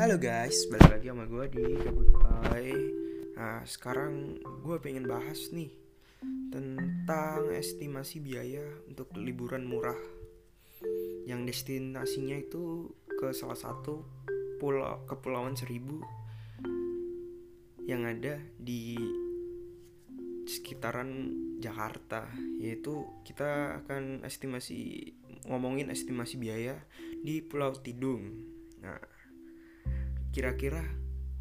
Halo guys, balik lagi sama gue di Gabut Pai Nah sekarang gue pengen bahas nih Tentang estimasi biaya untuk liburan murah. Yang destinasinya itu ke salah satu pulau Kepulauan Seribu Yang ada di sekitaran Jakarta. Yaitu kita akan estimasi ngomongin estimasi biaya di Pulau Tidung. Nah kira-kira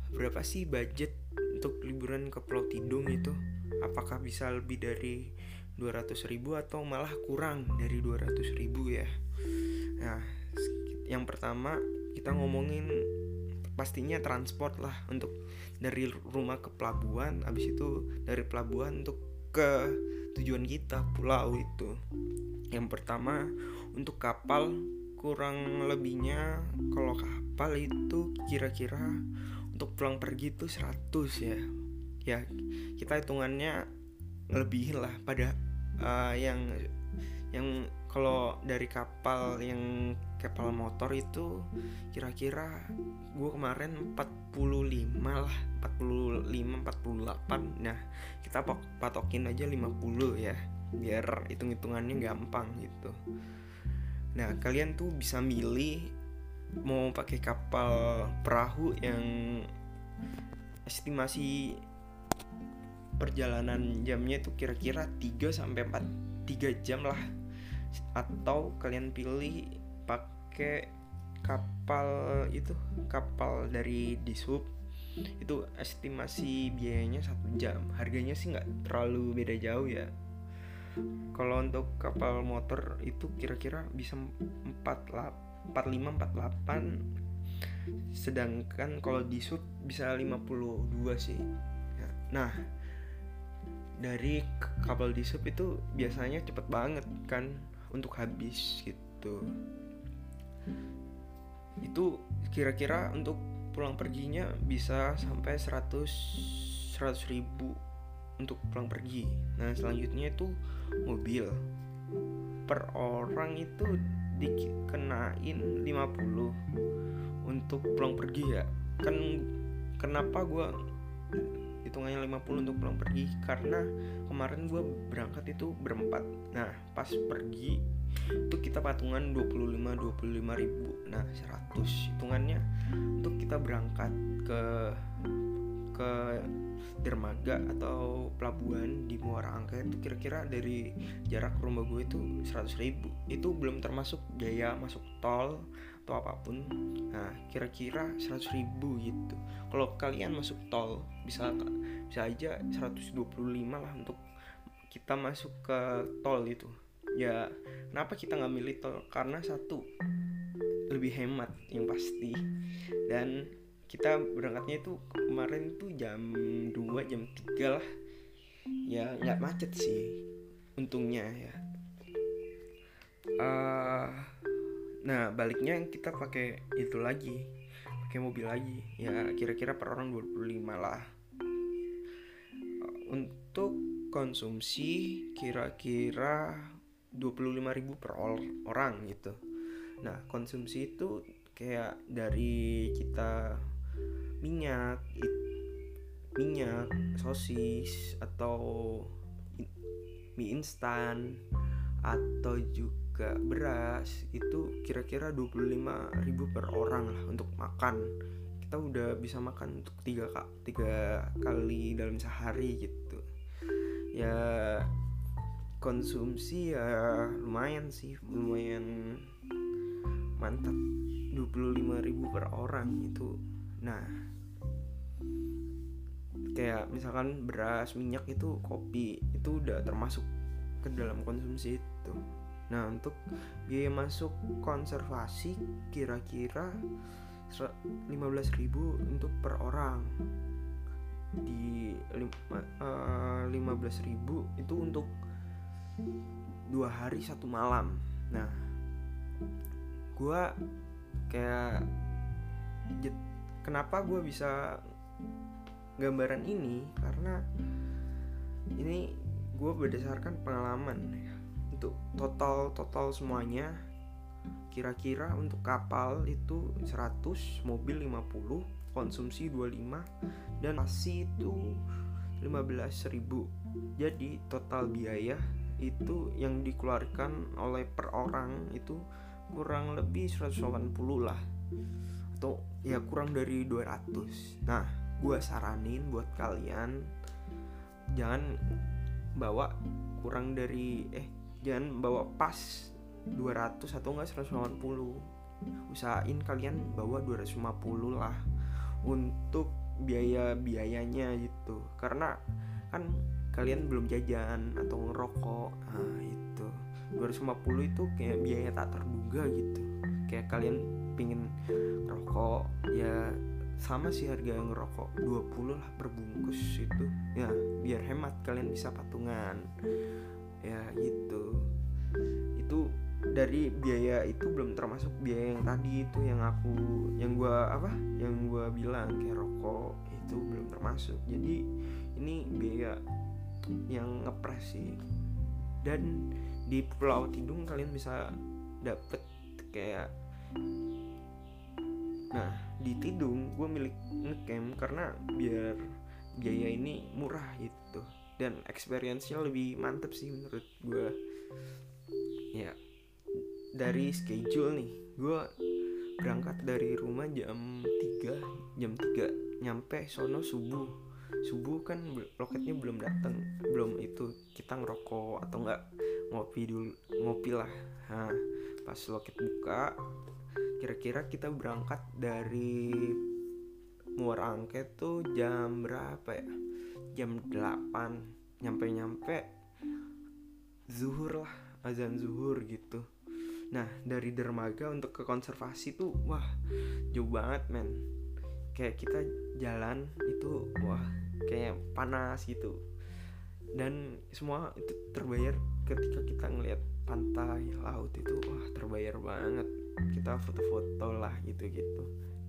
berapa sih budget untuk liburan ke Pulau Tidung itu? Apakah bisa lebih dari 200 ribu atau malah kurang dari 200 ribu ya? Nah, yang pertama kita ngomongin pastinya transport lah untuk dari rumah ke pelabuhan, habis itu dari pelabuhan untuk ke tujuan kita pulau itu. Yang pertama untuk kapal kurang lebihnya kalau kapal itu kira-kira untuk pulang pergi itu 100 ya. Ya kita hitungannya lebihin lah pada uh, yang yang kalau dari kapal yang kapal motor itu kira-kira gue kemarin 45 lah 45 48 nah kita patokin aja 50 ya biar hitung-hitungannya gampang gitu. Nah, kalian tuh bisa milih mau pakai kapal perahu yang estimasi perjalanan jamnya itu kira-kira 3 sampai 4 3 jam lah. Atau kalian pilih pakai kapal itu kapal dari Dishub itu estimasi biayanya satu jam. Harganya sih nggak terlalu beda jauh ya. Kalau untuk kapal motor itu kira-kira bisa 45 48 sedangkan kalau di sub bisa 52 sih ya, nah dari kapal di sub itu biasanya cepet banget kan untuk habis gitu itu kira-kira untuk pulang perginya bisa sampai 100 100 ribu untuk pulang pergi. Nah, selanjutnya itu mobil. Per orang itu dikenain 50 untuk pulang pergi ya. Kan kenapa gue hitungannya 50 untuk pulang pergi? Karena kemarin gue berangkat itu berempat. Nah pas pergi itu kita patungan 25 25 ribu. Nah 100 hitungannya untuk kita berangkat ke ke dermaga atau pelabuhan di Muara Angke itu kira-kira dari jarak rumah gue itu 100 ribu. Itu belum termasuk biaya masuk tol atau apa pun. Nah kira-kira 100 ribu gitu. Kalau kalian masuk tol bisa bisa aja 125 lah untuk kita masuk ke tol itu. Ya kenapa kita nggak milih tol? Karena satu lebih hemat yang pasti. Dan kita berangkatnya itu kemarin tuh jam 2 jam 3 lah. Ya nggak macet sih untungnya ya. Uh, nah baliknya kita pakai itu lagi pakai mobil lagi. Ya kira-kira per orang 25 lah. Untuk konsumsi kira-kira 25.000 per orang gitu. Nah konsumsi itu kayak dari kita minyak minyak sosis atau mie instan atau juga beras itu kira-kira 25.000 per orang lah untuk makan. Kita udah bisa makan untuk tiga tiga kali dalam sehari gitu. Ya konsumsi ya lumayan sih lumayan mantap. 25.000 per orang itu nah kayak misalkan beras minyak itu kopi itu udah termasuk ke dalam konsumsi itu. Nah untuk biaya masuk konservasi kira-kira 15.000 untuk per orang. Di uh, 15.000 itu untuk dua hari satu malam. Nah gua kayak kenapa gue bisa gambaran ini? Karena ini gue berdasarkan pengalaman ya. Untuk total total semuanya kira-kira untuk kapal itu 100 mobil 50 konsumsi 25 dan nasi itu 15.000 jadi total biaya itu yang dikeluarkan oleh per orang itu kurang lebih 180 lah. Atau ya kurang dari 200 nah gue saranin buat kalian jangan bawa kurang dari eh jangan bawa pas 200 atau enggak 180 usahain kalian bawa 250 lah untuk biaya-biayanya gitu. Karena kan kalian belum jajan atau ngerokok. Nah itu 250 itu kayak biaya tak terduga gitu. Kayak kalian pingin ngerokok ya sama sih harga yang ngerokok 20 lah per bungkus itu. Ya biar hemat kalian bisa patungan. Ya gitu. Itu dari biaya itu belum termasuk biaya yang tadi itu yang aku yang gua apa yang gua bilang kayak rokok itu belum termasuk. Jadi ini biaya yang ngepres sih. Dan di Pulau Tidung kalian bisa dapet kayak nah di Tidung gue milik ngecamp karena biar biaya ini murah gitu dan experience-nya lebih mantep sih menurut gue ya dari schedule nih gue berangkat dari rumah jam 3 jam 3 nyampe sono subuh. Subuh kan loketnya belum datang belum itu kita ngerokok atau enggak ngopi dulu ngopi lah. Nah, pas loket buka kira-kira kita berangkat dari Muara Angke tuh jam berapa ya? Jam 8 nyampe-nyampe zuhur lah azan zuhur gitu. Nah dari dermaga untuk ke konservasi tuh wah jauh banget men. Kayak kita jalan itu wah kayak panas gitu Dan semua itu terbayar ketika kita ngelihat pantai laut itu wah terbayar banget. Kita foto-foto lah gitu-gitu.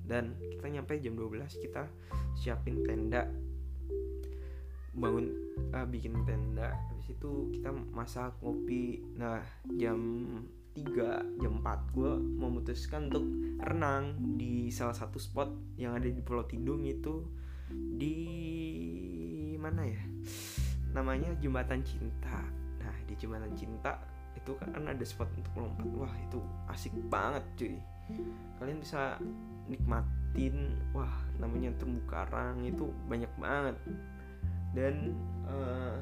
Dan kita nyampe jam 12 kita siapin tenda. Bangun uh, bikin tenda. Habis itu kita masak ngopi. Nah jam 3 jam 4 gue memutuskan untuk renang di salah satu spot yang ada di Pulau Tidung itu di mana ya namanya Jembatan Cinta. Nah di Jembatan Cinta itu kan ada spot untuk melompat wah itu asik banget cuy. Kalian bisa nikmatin wah namanya terumbu karang itu banyak banget. Dan uh,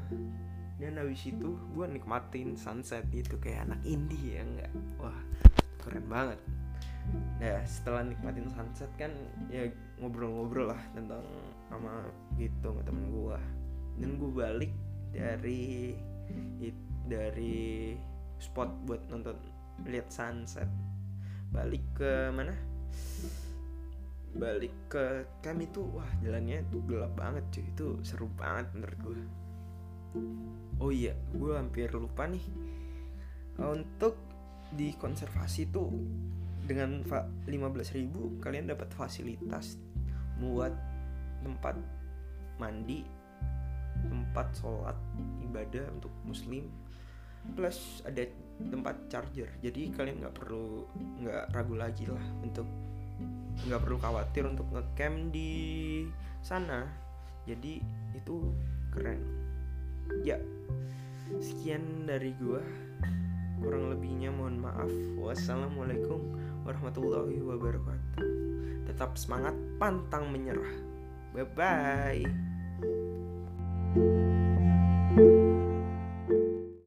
dan habis itu gue nikmatin sunset itu kayak anak indie ya enggak? Wah keren banget. Nah setelah nikmatin sunset kan ya ngobrol-ngobrol lah tentang sama gitu sama temen gue dan gue balik dari dari spot buat nonton lihat sunset. Balik ke mana? Balik ke kami tuh wah jalannya tuh gelap banget cuy. Itu seru banget menurut gue oh iya gue hampir lupa nih. Untuk di konservasi tuh dengan 15.000 kalian dapat fasilitas buat tempat mandi tempat sholat ibadah untuk muslim plus ada tempat charger. Jadi kalian nggak perlu nggak ragu lagi lah untuk nggak perlu khawatir untuk ngecamp di sana. Jadi itu keren. Ya sekian dari gua. Kurang lebihnya mohon maaf. Wassalamualaikum warahmatullahi wabarakatuh. Tetap semangat pantang menyerah. Bye bye thank you